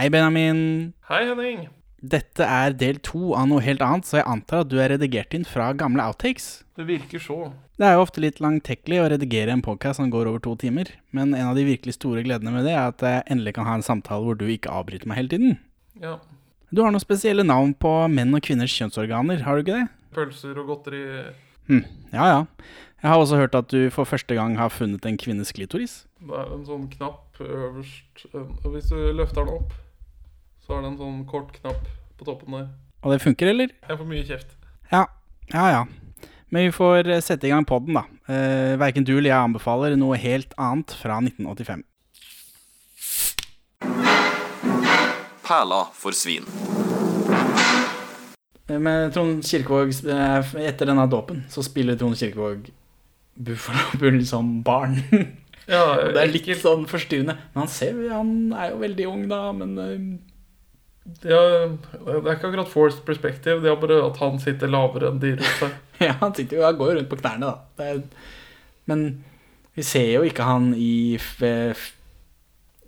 Hei, Benjamin. Hei, Henning. Dette er del to av noe helt annet, så jeg antar at du er redigert inn fra gamle outtakes. Det virker så. Det er jo ofte litt langtekkelig å redigere en podkast som går over to timer, men en av de virkelig store gledene med det er at jeg endelig kan ha en samtale hvor du ikke avbryter meg hele tiden. Ja. Du har noen spesielle navn på menn og kvinners kjønnsorganer, har du ikke det? Pølser og godteri. Hm, ja ja. Jeg har også hørt at du for første gang har funnet en kvinnes klitoris. Det er en sånn knapp øverst hvis du løfter den opp, så er det en sånn kort knapp på toppen der. Og det funker, eller? Jeg får mye kjeft. Ja, ja ja. Men vi får eh, sette i gang podden, da. Eh, Verken du eller jeg anbefaler noe helt annet fra 1985. Perla for svin. Eh, Med Trond Kirkevåg eh, Etter denne dåpen så spiller Trond Kirkevåg Buffalo Bull som barn. Ja, det er litt sånn forstyrrende. Men han ser Han er jo veldig ung, da, men eh, ja, Det er ikke akkurat forced perspective. Det er bare at han sitter lavere enn de rundt seg. Ja, han sitter jo Han går jo rundt på knærne, da. Er, men vi ser jo ikke han i,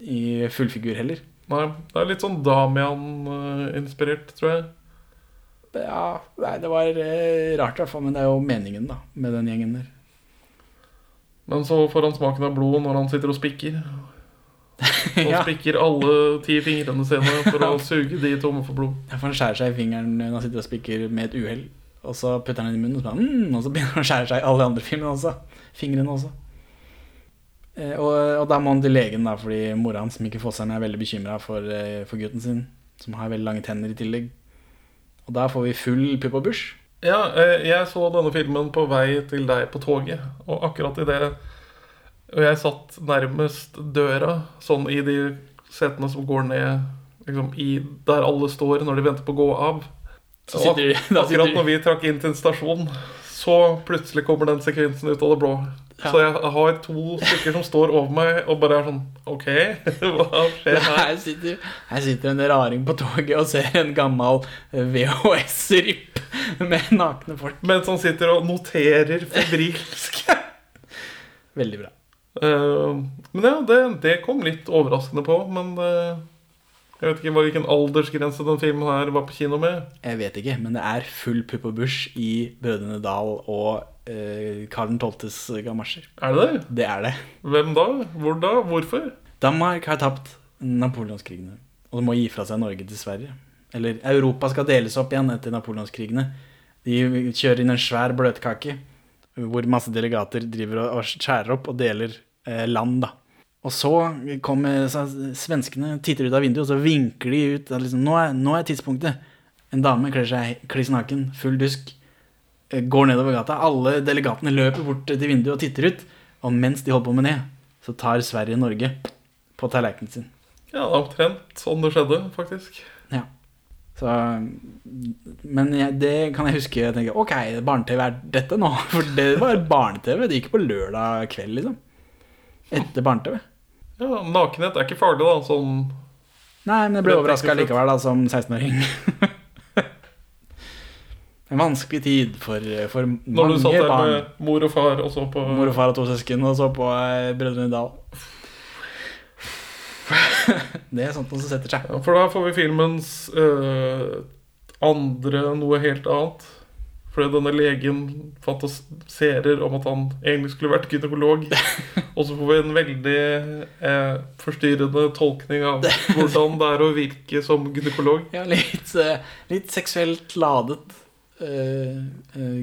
i fullfigur heller. Nei, det er litt sånn Damian-inspirert, tror jeg. Ja, nei, det var eh, rart i hvert fall, men det er jo meningen, da, med den gjengen der. Men så får han smaken av blod når han sitter og spikker. Og Ja. spikker alle ti fingrene sine for å suge de tomme for blod. Ja, for han skjærer seg i fingeren når han sitter og spikker med et uhell. Og så putter han den i munnen, og så, mm, og så begynner han å skjære seg i alle de andre fingrene også. Fingrene også. Eh, og, og da må han til legen, da, fordi mora hans, seg Fossheim, er veldig bekymra for, eh, for gutten sin, som har veldig lange tenner i tillegg. Og da får vi full pupp og bush. Ja, eh, jeg så denne filmen på vei til deg på toget, og akkurat i det Og jeg satt nærmest døra, sånn i de setene som går ned liksom i, der alle står når de venter på å gå av. Så Og akkurat når vi trakk inn til en stasjon, så plutselig kommer den sekvensen ut av det blå. Så jeg har to stykker som står over meg og bare er sånn OK, hva skjer her? Her sitter, her sitter en raring på toget og ser en gammel VHS-ripp med nakne folk. Mens han sitter og noterer febrilsk. Veldig bra. Eh, men ja, det, det kom litt overraskende på. Men eh, jeg vet ikke hvilken aldersgrense den filmen her var på kino med. Jeg vet ikke, men det er full pupp og bush i Brødrene Dal og eh, Karl 12.s gamasjer. Er det det? Det er det. Hvem da? Hvor da? Hvorfor? Danmark har tapt napoleonskrigene og må gi fra seg Norge til Sverige. Eller Europa skal deles opp igjen etter napoleonskrigene. De kjører inn en svær bløtkake hvor masse delegater driver og skjærer opp og deler land, da. Og så kommer svenskene titter ut av vinduet, og så vinker de ut. Liksom, nå, er, nå er tidspunktet. En dame kler seg kliss naken, full dusk, eh, går nedover gata. Alle delegatene løper bort til vinduet og titter ut. Og mens de holder på med det, så tar Sverige Norge på tallerkenen sin. Ja, det er omtrent sånn det skjedde, faktisk. Ja. Så, men jeg, det kan jeg huske. Jeg tenker, ok, barne-TV er dette nå. For det var barne-TV. Det gikk på lørdag kveld, liksom. Etter barne-TV. Ja, Nakenhet er ikke farlig, da. Sånn Nei, men jeg ble er overraska likevel, da, som 16-åring. en vanskelig tid for, for Når du satt der barn. med mor og far og så på Mor og far og to søsken, og så på eh, Brødrene Dal. det er sånt som setter seg. ja, For da får vi filmens øh, andre noe helt annet. Fordi denne legen fantaserer om at han egentlig skulle vært gynekolog. Og så får vi en veldig eh, forstyrrende tolkning av hvordan det er å virke som gynekolog. Ja, litt, eh, litt seksuelt ladet uh,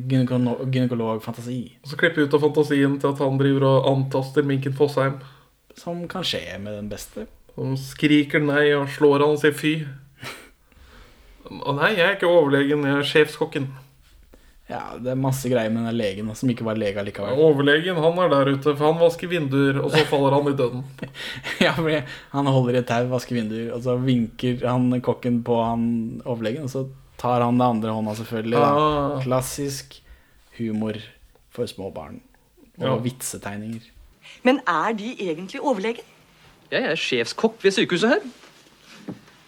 gynekolog, gynekologfantasi. Og så klipper vi ut av fantasien til at han driver og antaster Minken Fossheim. Som kan skje med den beste. Og skriker nei og slår han og sier fy. Og nei, jeg er ikke overlegen, jeg er sjefskokken. Ja, det er masse greier med den legen som ikke var lege allikevel. Overlegen han er der ute, for han vasker vinduer, og så faller han i døden. Ja, for Han holder i et tau, vasker vinduer, og så vinker han kokken på han overlegen, og så tar han det andre hånda, selvfølgelig. Da. Ah. Klassisk humor for små barn. Og Ja. vitsetegninger. Men er de egentlig overlegen? Jeg er sjefskokk ved sykehuset her.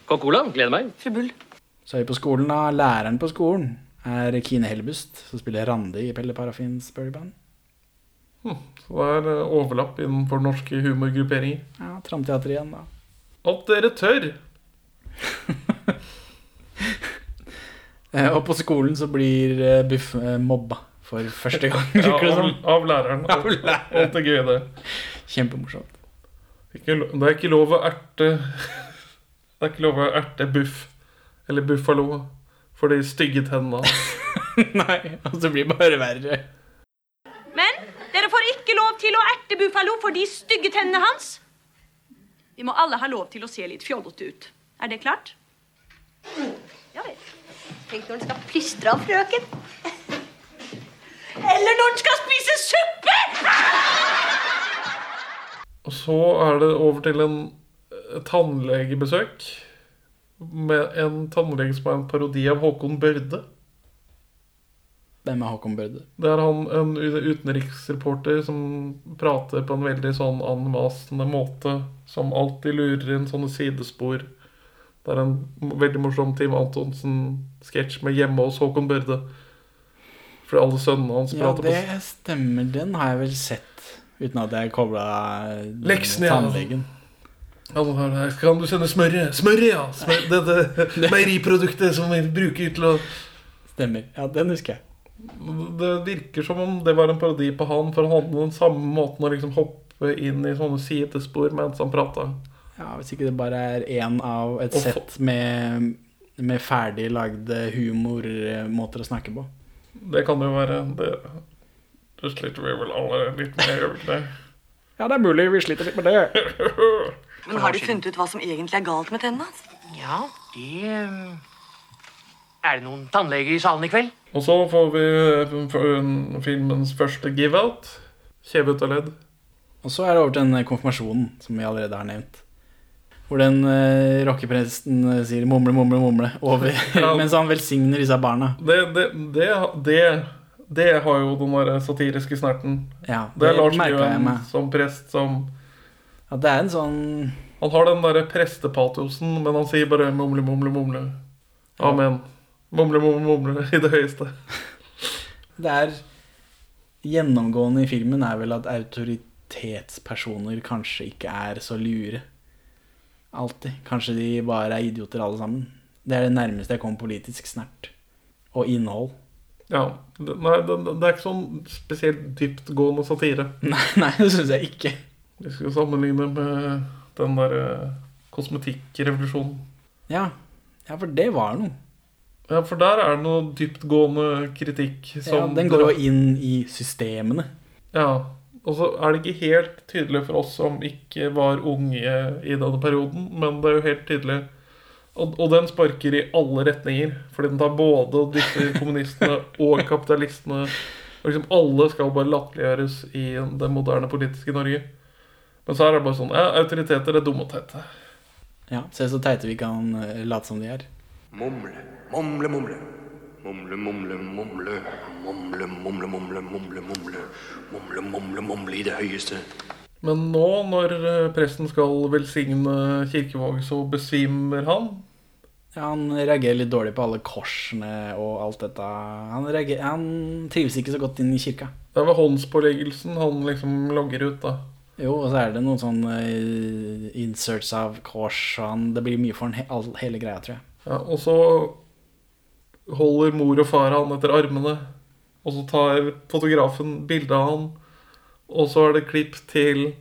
Kokk Olav, gleder meg. Fru Bull. Så er vi på skolen, da. Læreren på skolen er Kine Helbust, som spiller Randi i Pelle Parafins buryband. Hm. Så det er eh, overlapp innenfor norske humorgrupperinger. Ja, Tramteater igjen, da. Alt dere tør! Eh, og på skolen så blir eh, Buff mobba for første gang. ja, sånn? av, av, læreren. Av læreren. Alt er gøy, det. Kjempemorsomt. Det er ikke lov å erte Det er ikke lov å erte Buff. Eller Buffalo for de stygge tennene hans. Nei, og så blir det bare verre. Men dere får ikke lov til å erte Buffalo for de stygge tennene hans. Vi må alle ha lov til å se litt fjollete ut. Er det klart? Ja vel. Tenk når den skal plystre av frøken. Eller når den skal spise suppe! Og så er det over til en tannlegebesøk. Med en tannlege som er en parodi av Håkon Børde. Hvem er Håkon Børde? Det er han, en utenriksreporter som prater på en veldig sånn anmasende måte. Som alltid lurer inn sånne sidespor. Det er en veldig morsom Tim Antonsen-sketsj med 'Hjemme hos Håkon Børde'. Fordi alle sønnene hans Ja, prater det stemmer. Den har jeg vel sett. Uten at jeg kobla tannlegen. ja. Kan du sende smøret? Smøret, ja! Smør, dette meieriproduktet som vi bruker til å Stemmer. Ja, den husker jeg. Det virker som om det var en parodi på han, for han hadde den samme måten å liksom hoppe inn i sånne sidespor mens han prata. Ja, Hvis ikke det bare er én av et Og sett med, med ferdig lagde humormåter å snakke på. Det kan det jo være. Det, det sliter vi vel alle litt med, gjør vi ikke det? Ja, det er mulig vi sliter litt med det. Men har de funnet ut hva som egentlig er galt med tennene hans? Ja, det eh, Er det noen tannleger i salen i kveld? Og så får vi eh, filmens første give-out. Kjeve ut av ledd. Og så er det over til den konfirmasjonen som vi allerede har nevnt. Hvor den uh, rockepresten eh, sier 'mumle, mumle, mumle' over, Ja. mens han velsigner disse barna. Det, det, det, det, det har jo den der satiriske snerten. Ja, Det er Lars meg. som prest som Ja, det er en sånn Han har den derre prestepatosen, men han sier bare 'mumle, mumle, mumle'. Amen. Mumle, mumle, mumle i det høyeste. Det er Gjennomgående i filmen er vel at autoritetspersoner kanskje ikke er så lure. Alltid. Kanskje de bare er idioter alle sammen. Det er det nærmeste jeg kommer politisk snert. Og innhold. Ja. Nei, det, det er ikke sånn spesielt dyptgående satire. Nei, nei det syns jeg ikke. Vi skal sammenligne med den derre kosmetikkrevolusjonen. Ja. ja, for det var noe. Ja, for der er det noe dyptgående kritikk Ja, den går jo inn i systemene. Ja. Og så er det ikke helt tydelig for oss som ikke var unge i denne perioden, men det er jo helt tydelig Og, og den sparker i alle retninger. Fordi den tar både og dytter kommunistene og kapitalistene og liksom Alle skal bare latterliggjøres i det moderne politiske Norge. Men så er det bare sånn ja, Autoriteter er dumme og teite. Ja, Se så teite vi kan eh, late som de er. Mumle, mumle, mumle. Mumle, mumle, mumle. Mumle, mumle, mumle, mumle, mumle. Mumle, mumle, mumle i det høyeste. Men nå når eh, presten skal velsigne Kirkevåg, så besvimer han. Ja, Han reagerer litt dårlig på alle korsene og alt dette. Han, reagerer, han trives ikke så godt inn i kirka. Det er ved håndspåleggelsen han liksom logger ut, da. Jo, og så er det noen sånne eh, inserts av kors, og han, det blir mye for he, hele greia, tror jeg. Ja, og så holder mor og far han etter armene. Og så tar fotografen bilde av han. Og så er det klipp til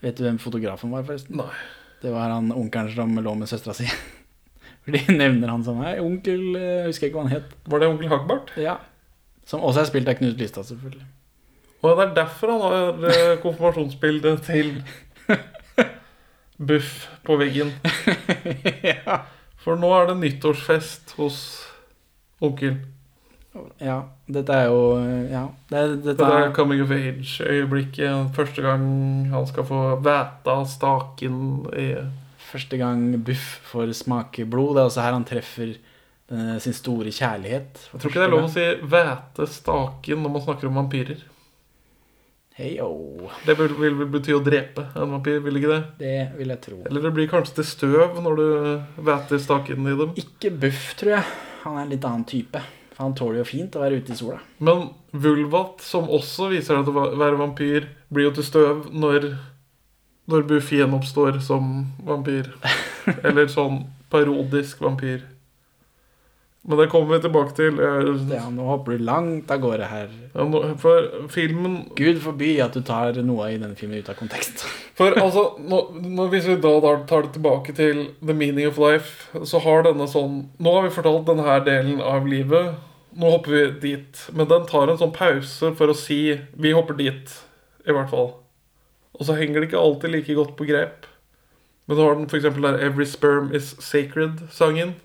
Vet du hvem fotografen var, forresten? Nei. Det var han onkelen som lå med søstera si. For de nevner han som her. onkel jeg Husker ikke hva han het. Var det onkel Hagbart? Ja. Som også er spilt av Knut Lystad, selvfølgelig. Og det er derfor han har eh, konfirmasjonsbildet til Buff på veggen. For nå er det nyttårsfest hos onkel. Ja, dette er jo Ja. Det, dette er er, coming of age-øyeblikket. Første gang han skal få væta staken i første gang Buff får smake blod. Det er også her han treffer eh, sin store kjærlighet. Jeg tror ikke det er lov å si 'væte staken' når man snakker om vampyrer. Heyo. Det vil, vil bety å drepe en vampyr, vil ikke det? Det vil jeg tro. Eller det blir kanskje til støv når du væter staken i dem. Ikke Buff, tror jeg. Han er en litt annen type. For han tåler jo fint å være ute i sola. Men Vulvat, som også viser til å være vampyr, blir jo til støv når, når Buff gjenoppstår som vampyr. Eller sånn parodisk vampyr. Men det kommer vi tilbake til. Ja, nå hopper du langt av gårde her. ja, nå- for filmen Gud forby at du tar noe i denne filmen ut av kontekst. For altså, nå, nå, hvis vi da tar, det tilbake til The Meaning of Life, så har denne sånn Nå har vi fortalt denne her delen av livet. Nå hopper vi dit. Men den tar en sånn pause for å si Vi hopper dit, i hvert fall. Og så henger det ikke alltid like godt på grep. Men så har den f.eks. der Every Sperm Is Sacred-sangen.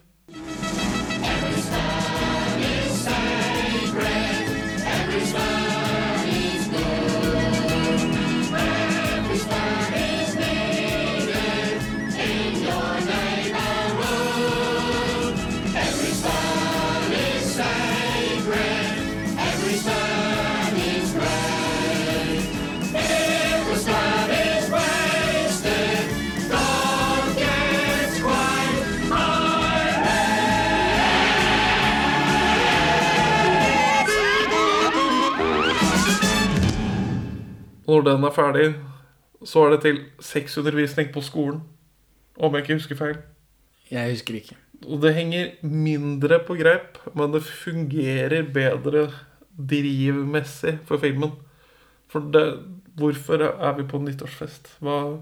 Når den er ferdig, så er det til sexundervisning på skolen. Om jeg ikke husker feil. Jeg husker ikke. Og det henger mindre på greip, men det fungerer bedre drivmessig for filmen. For det, hvorfor er vi på nyttårsfest? Hva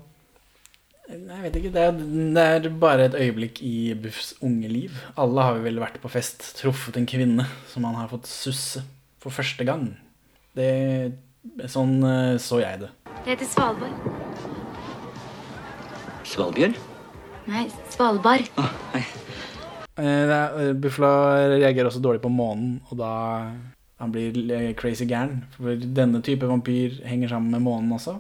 Nei, Jeg vet ikke. Det er, det er bare et øyeblikk i Buffs unge liv. Alle har vi vel vært på fest, truffet en kvinne som han har fått susse for første gang. Det, sånn eh, så jeg det. Jeg heter Svalbard. Svalbjørn? Nei, Svalbard. Eh, det er- eh, Buffalo reagerer også dårlig på månen, og da han blir eh, crazy gæren. For denne type vampyr henger sammen med månen også.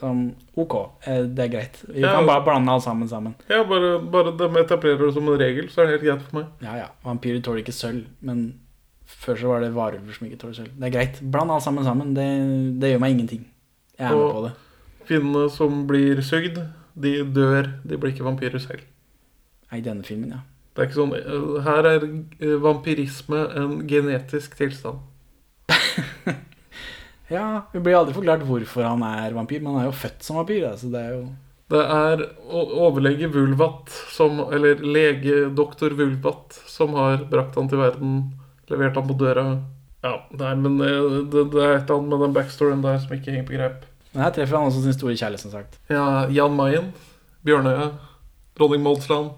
Som ok, eh, det er greit. Vi Ja. kan bare blande alt sammen sammen. Ja, bare, bare de etablerer det som en regel, så er det helt greit for meg. Ja ja, vampyrer tåler ikke sølv, men før så var det varulver som ikke tåler sølv. Det er greit. Bland alt sammen sammen. Det, det gjør meg ingenting. Jeg er med på det. Finnene som blir sugd, de dør. De blir ikke vampyrer selv. I denne filmen, ja. Det er ikke sånn eh, Her er eh, vampyrisme en genetisk tilstand. Ja, Vi blir aldri forklart hvorfor han er vampyr, men han er jo født som vampyr. Da, så det er jo Det er overlege Vulvat, som, eller lege doktor Vulvat, som har brakt han til verden, levert han på døra. Ja, nei, men eh, det, det er et eller annet med den backstoryen der som ikke henger på greip. Men her treffer han også sin store kjærlighet, som sagt. Ja, Jan Mayen, Bjørnøya, dronning Moldsland.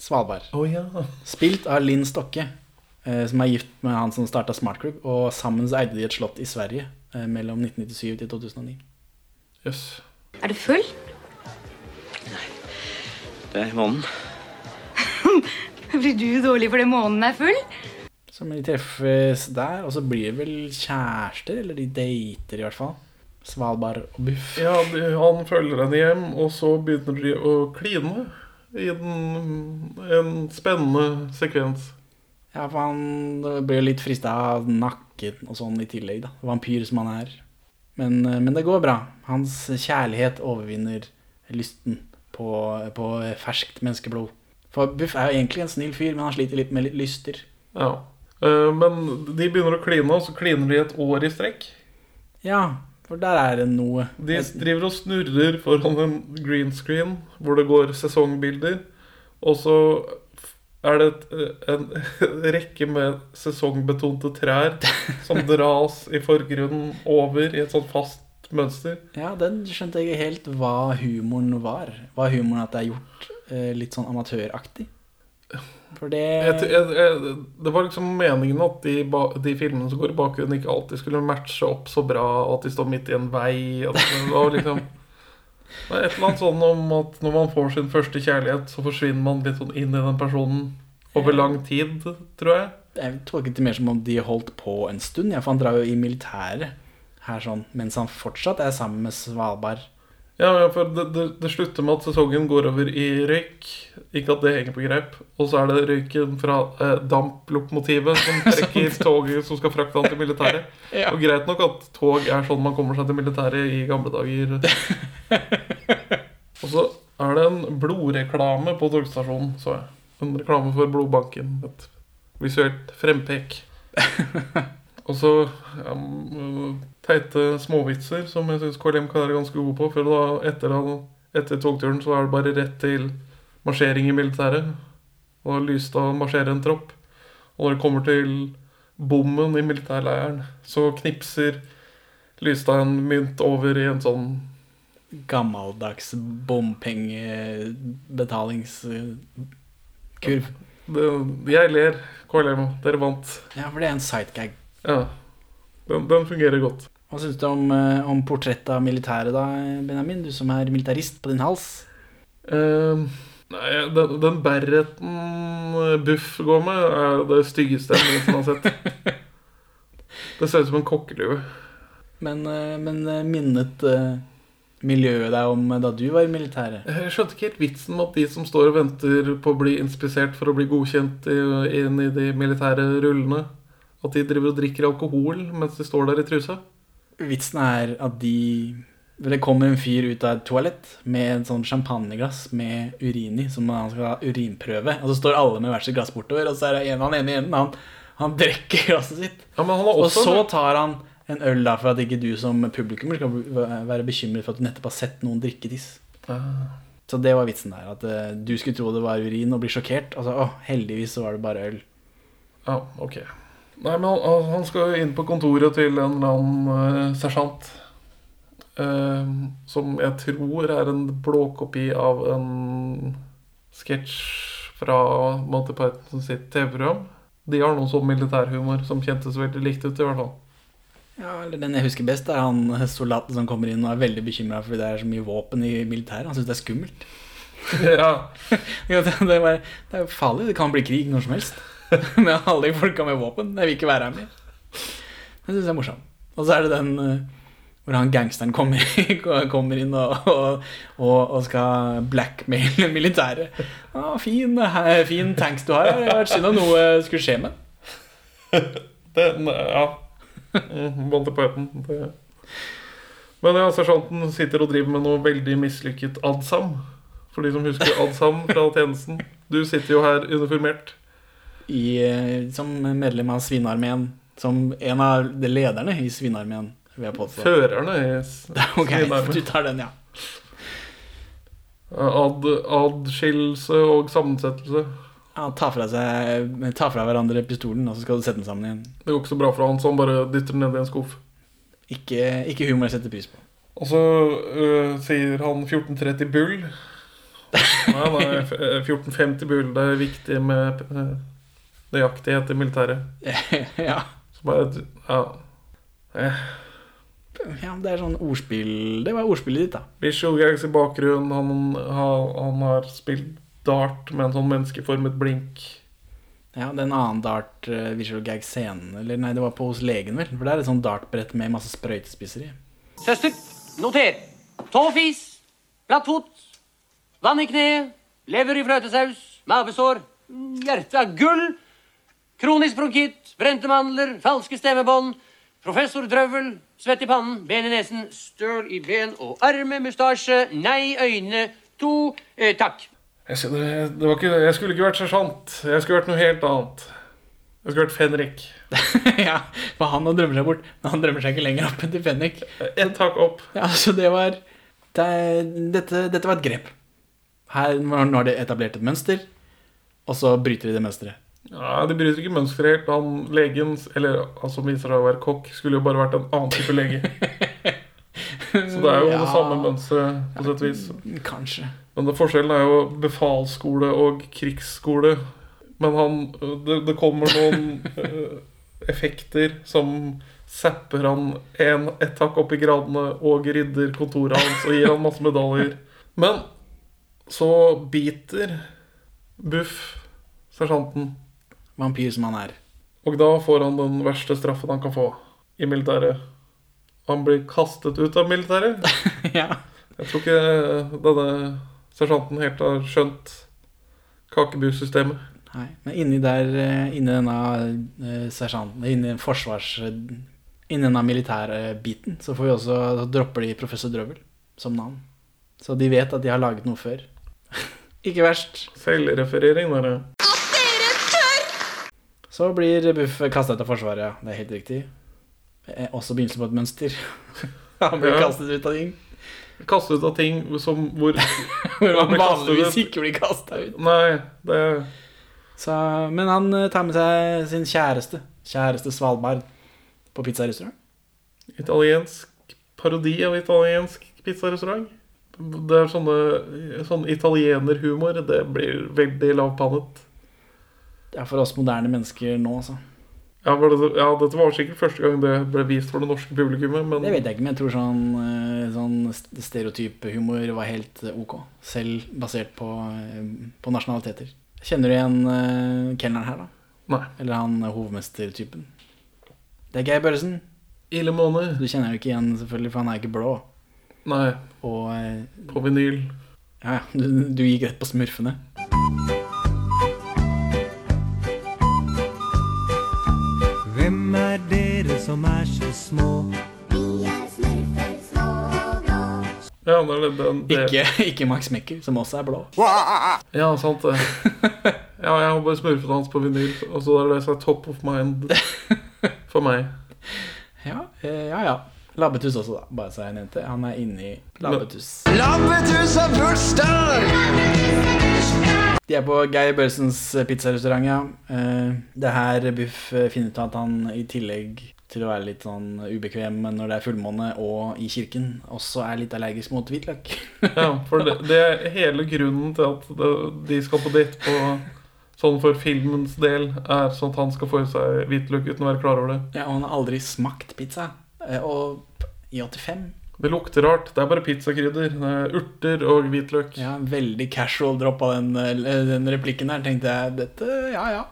Svalbard. Oh, ja. Spilt av Linn Stokke, eh, som er gift med han som starta Smart Group, og sammen så eide de et slott i Sverige eh, mellom 1997 til 2009. Jøss. Er du full? Nei. Det er månen. Blir du dårlig fordi månen er full? Så de treffes der, og så blir det vel kjærester, eller de dater i hvert fall. Svalbard og Buff. Ja, de, han følger henne hjem, og så begynner de å kline i den, en spennende sekvens. Ja, for han blir jo litt frista av nakken og sånn i tillegg, da. Vampyr som han er. Men, men det går bra. Hans kjærlighet overvinner lysten på, på ferskt menneskeblod. For Buff er jo egentlig en snill fyr, men han sliter litt med litt lyster. Ja. Eh, Men de begynner å kline, og så kliner de et år i strekk. Ja, for der er det noe. De driver og snurrer foran en green screen hvor det går sesongbilder. Og så er det et, en rekke med sesongbetonte trær som dras i forgrunnen over i et sånt fast mønster. Ja, den skjønte jeg helt hva humoren var. Var humoren at det er gjort eh, litt sånn amatøraktig? For det Jeg, jeg, jeg, det var liksom meningen at de, de filmene som går i bakgrunnen, ikke alltid skulle matche opp så bra, at de står midt i en vei. At det var liksom Det er et eller annet sånn om at når man får sin første kjærlighet, så forsvinner man litt sånn inn i den personen over lang tid, tror jeg. Jeg tolket det mer som om de holdt på en stund. Ja, for han drar jo i militæret her sånn, mens han fortsatt er sammen med Svalbard. Ja, for det, det, det slutter med at sesongen går over i røyk. Ikke at det henger på greip. Og så er det røyken fra eh, damplokomotivet som trekker toget som skal frakte han til militæret. Ja. Og greit nok at tog er sånn man kommer seg til militæret i gamle dager. og så er det en blodreklame på togstasjonen, så jeg. En reklame for blodbanken. Et visuelt frempek. Og så ja, teite småvitser som jeg syns KLM kan være ganske gode på. For da, etter, etter togturen så er det bare rett til marsjering i militæret. Og Lystad marsjerer en tropp. Og når det kommer til bommen i militærleiren, så knipser Lystad en mynt over i en sånn Gammeldags bompengebetalingskurv. Jeg ler, KLM. Dere vant. Ja, for det er en sightgag. Ja. Den, den fungerer godt. Hva syns du om, eh, om portrettet av militæret, da, Benjamin? Du som er militarist på din hals. Eh, nei, den, den Berreten Buff går med, er det styggeste jeg noensinne har sett. Det ser ut som en kokkelue. Men, eh, men eh, minnet eh, miljøet deg om eh, da du var i militæret? Jeg skjønte ikke helt vitsen med at de som står og venter på å bli inspisert for å bli godkjent inn i de militære rullene, at de driver og drikker alkohol mens de står der i trusa. Vitsen er at de Det kommer en fyr ut av et toalett med en sånn champagneglass med urin i, som han skal ha urinprøve. Og så står alle med hvert sitt glass bortover, og så er det en han ene i enden. Han, han drikker glasset sitt. Ja, men han har Og så tar han en øl da for at ikke du som publikummer skal være bekymret for at du nettopp har sett noen drikke tiss. Ah. Så det var vitsen der. At uh, du skulle tro det var urin og bli sjokkert. Altså, å, heldigvis så var det bare øl. Ja, ok. Nei, men han, han skal inn på kontoret til en eller annen uh, sersjant. Uh, som jeg tror er en blåkopi av en sketsj fra Monty Python sitt TV-program. De har noe sånn militærhumor som kjentes veldig likt ut, i hvert fall. Ja, eller Den jeg husker best, er han soldaten som kommer inn og er veldig bekymra fordi det er så mye våpen i militæret. Han syns det er skummelt. ja. Det, er det er farlig. Det kan bli krig når som helst. Med alle de folka med våpen. Jeg vil ikke være her mer. Det syns jeg er morsomt. Og så er det den eh, hvor han gangsteren kommer, kommer inn og, og, og, skal blackmaile militæret. Ah, fin, eh, fin tanks du har. Det hadde vært synd noe skulle skje med den. Ja. Mm, Monty Python. Det. Men ja, sersjanten sitter og driver med noe veldig mislykket adsam. For de som husker adsam fra tjenesten. Du sitter jo her uniformert. I, eh, som medlem av Svinarmeen. Som en av de lederne i Svinarmeen, vil jeg påstå. Førerne i Svinarmeen. Ok, du tar den, ja. Ad, adskillelse og sammensettelse. ja ta, fra seg, ta fra hverandre pistolen, og så skal du sette den sammen igjen. Det går ikke så bra for han, så han bare dytter den ned i en skuff. Ikke, ikke humor jeg setter pris på. Og så øh, sier han 1430 bull. Nei, nei, øh, 1450 bull. Det er viktig med øh, etter militæret. ja. Så bare Ja. Eh. ja, det er sånn ordspill Det var ordspillet ditt, da. Visual gags i bakgrunnen. Han, har- han har spilt dart med en sånn menneskeformet blink. Ja, det er en annen dart uh, visual gag-scenen. Eller nei, det var på hos legen, vel. For det er et sånt dartbrett med masse sprøytespisser i. Søster, noter. Tåfis, platt fot, vann i kneet, lever i fløtesaus, mavesår, hjerte av gull, kronisk bronkitt, brente mandler, falske stemmebånd, professor drøvel, svett i pannen, ben i nesen, støl i ben og arme, mustasje, nei, øyne, to, eh, takk. Jeg, det, det var ikke, jeg skulle ikke vært sersjant. Jeg skulle vært noe helt annet. Jeg skulle vært fenrik. ja, for han nå drømmer seg bort. Men han drømmer seg ikke lenger opp enn til fenrik. Ett tak opp. Ja, så det var det, dette, dette var et grep. Her nå har de etablert et mønster, og så bryter de det mønsteret. Ja, De bryter ikke mønsteret helt. Han legen, eller han som viser seg å være kokk, skulle jo bare vært en annen type lege. Så det er jo Ja. det samme mønsteret, på sett og vis. Kanskje. Men det forskjellen er jo befalsskole og krigsskole. Men han Det, det kommer noen eh, effekter som zapper han en, ett hakk opp i gradene og rydder kontoret hans og gir han masse medaljer. Men så biter Buff sersjanten. Vampyr som han er. Og da får han den verste straffen han kan få i militæret. Han blir kastet ut av militæret. ja. Jeg tror ikke denne sersjanten helt har skjønt kakebussystemet. Nei, men inni der, eh, inni denne eh, sersjanten, inni forsvars... Inni denne militærbiten, så får vi også, så dropper de professor Drøvel som navn. Så de vet at de har laget noe før. Ikke verst. Selvreferering, dere. Så blir Buff kasta ut av Forsvaret. Det er helt riktig. Eh, Også begynnelsen på et mønster. Han blir Ja. kastet ut av ting. Kastet ut av ting som hvor Hvor man vanligvis ikke blir kasta ut. Nei, det Så, men han eh, tar med seg sin kjæreste, kjæreste Svalbard, på pizzarestaurant. Italiensk parodi av italiensk pizzarestaurant. Det er sånne, sånn italienerhumor. Det blir veldig lavpannet. Det er for oss moderne mennesker nå, altså. Ja, det, ja, dette var sikkert første gang det ble vist for det norske publikummet, men Det vet jeg ikke, men jeg tror sånn, eh, sånn stereotyphumor var helt eh, ok. Selv basert på, eh, på nasjonaliteter. Kjenner du igjen uh, kelneren her, da? Nei. Eller han hovmestertypen? Det er Geir Børresen. Ille måned. Du kjenner jo ikke igjen, selvfølgelig, for han er ikke blå. Nei, Og uh, på vinyl. ja, ja, du, du gikk rett på smurfene. Som er så små? Ja, det er det, den- det. Ikke, ikke Max Mekker, som også er blå. Ja, sant det. Ja, jeg har bare smurfet hans på vinyl, og så er det så er top of mind for meg. Ja, eh, ja. ja. Labbetuss også, da. Bare så jeg nevnte. Han er inni Labbetuss. Labbetuss har bursdag! De er på Geir Børsens pizzarestaurant, ja. Eh, Det er her Buff finner ut at han i tillegg til å være litt sånn ubekvem når det er fullmåne og i kirken, også er litt allergisk mot hvitløk. Ja, for det, det er hele grunnen til at det, de skal på date på sånn for filmens del, er sånn at han skal få i seg hvitløk uten å være klar over det. Ja, og han har aldri smakt pizza. Eh, Og i 85 Det lukter rart. Det er bare pizzakrydder. Er urter og hvitløk. Ja, veldig casual dropp av den, eh, den replikken der. Tenkte jeg, dette, ja ja.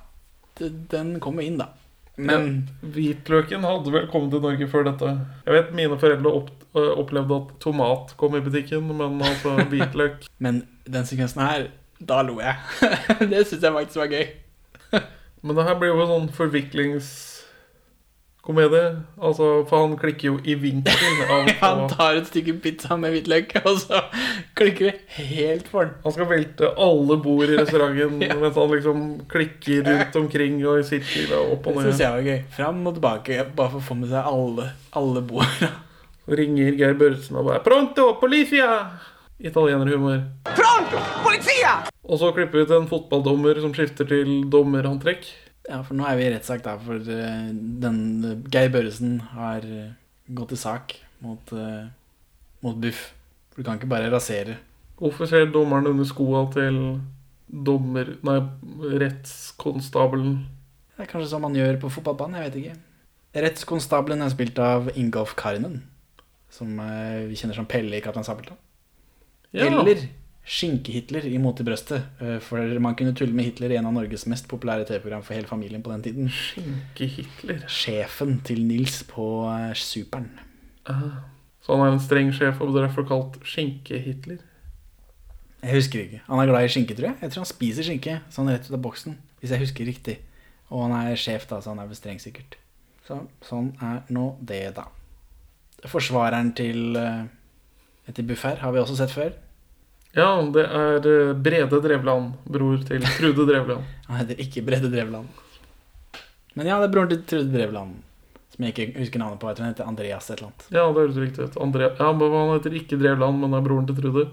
Den kommer inn, da. Men hvitløken hadde vel kommet til Norge før dette. Jeg vet mine foreldre opp, øh, opplevde at tomat kom i butikken, men altså hvitløk Men den sekvensen her, da lo jeg. det syns jeg faktisk var gøy. Men det her blir jo en sånn forviklingskomedie. Altså, for han klikker jo i vinkel av Han tar et stykke pizza med hvitløk, og så klikker det helt for han. Han skal velte alle bord i restauranten mens han liksom klikker rundt omkring og sitter opp og ned. Det syns jeg var gøy. Fram og tilbake, bare for å få med seg alle, alle bord. Så ringer Geir Børresen og bare 'Pronto, policia!' Italienerhumor. Pronto! Polizia! Og så klipper vi til en fotballdommer som skifter til dommerantrekk. Ja, for nå er vi i rettssak der, for eh, den Geir Børresen har eh, gått til sak mot, eh, mot Buff. For du kan ikke bare rasere. Hvorfor ser dommeren under skoa til dommer... Nei, rettskonstabelen? Det er kanskje sånn man gjør på fotballbanen, jeg vet ikke. Rettskonstabelen er spilt av Ingolf Karnen, som eh, vi kjenner som Pelle i Kaptein Sabeltann. Ja. Eller Skinke-Hitler i Mot i brøstet, eh, for man kunne tulle med Hitler i en av Norges mest populære TV-program for hele familien på den tiden. Skinke-Hitler? Sjefen til Nils på Supern Superen. Ah. Så han er en streng sjef og blir derfor kalt Skinke-Hitler? Jeg husker ikke. Han er glad i skinke, tror jeg. Jeg tror han spiser skinke sånn rett ut av boksen, hvis jeg husker riktig. Og han er sjef, da, så han er vel streng, sikkert. Så sånn er nå det, da. Forsvareren til uh, etter buffer har vi også sett før. Ja, det er eh, Brede Drevland, bror til Trude Drevland. Han heter ikke Brede Drevland. Men ja, det er broren til Trude Drevland. Som jeg ikke husker navnet på. Jeg tror han heter Andreas et eller annet. Ja, det høres riktig ut. Andre... Ja, men Han heter ikke Drevland, men er broren til Trude.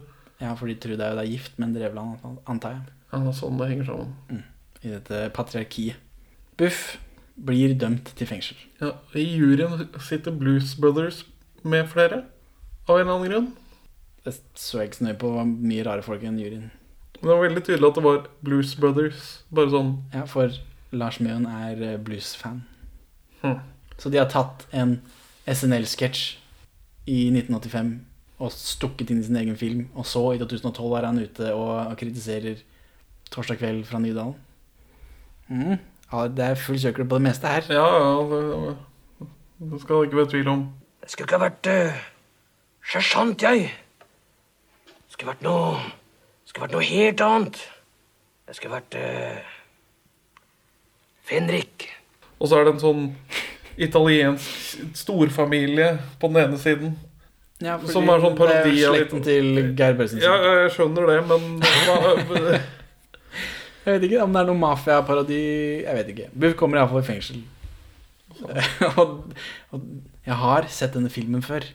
Ja, fordi Trude er jo da gift med en Drevland, antar jeg. Ja, det er sånn det henger sammen. I dette patriarkiet. Buff blir dømt til fengsel. Ja, I juryen sitter Blues Brothers med flere, av en eller annen grunn. Det så jeg ikke så nøye på. Mye rare folk i den juryen. Men det var veldig tydelig at det var Blues Brothers. Bare sånn Ja, for Lars Mjøen er eh, blues-fan. Hm. Så de har tatt en SNL-sketsj i 1985 og stukket inn i sin egen film. Og så, i 2012, er han ute og kritiserer Torsdag kveld fra Nydalen. Mm. Ja, det er full søkel på det meste her. Ja, ja, det, det skal det ikke være tvil om. Det skulle ikke ha vært uh, sersjant, jeg. Det skulle vært noe skulle vært noe helt annet. Det skulle vært uh, Fenrik. Og så er det en sånn italiensk storfamilie på den ene siden. Ja, fordi som er sånn parodi av slekten til Geir Børsen. Ja, jeg skjønner det, men Jeg vet ikke om det er noe mafiaparodi. Jeg vet ikke. Buff kommer iallfall i fengsel. og, og jeg har sett denne filmen før,